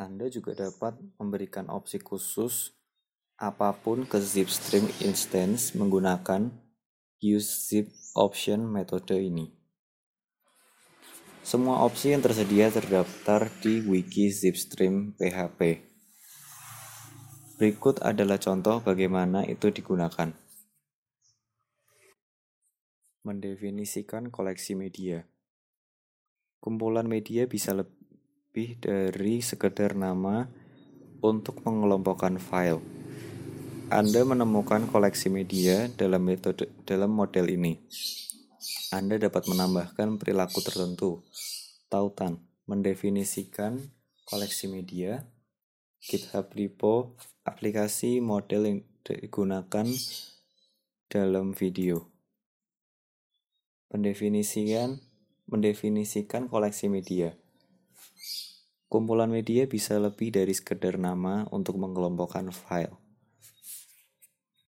Anda juga dapat memberikan opsi khusus apa pun ke zipstream instance menggunakan use zip option metode ini. Semua opsi yang tersedia terdaftar di wiki zipstream PHP. Berikut adalah contoh bagaimana itu digunakan. Mendefinisikan koleksi media. Kumpulan media bisa lebih dari sekedar nama untuk mengelompokkan file. Anda menemukan koleksi media dalam metode dalam model ini. Anda dapat menambahkan perilaku tertentu. Tautan mendefinisikan koleksi media, GitHub repo, aplikasi model yang digunakan dalam video. Mendefinisikan mendefinisikan koleksi media. Kumpulan media bisa lebih dari sekedar nama untuk mengelompokkan file.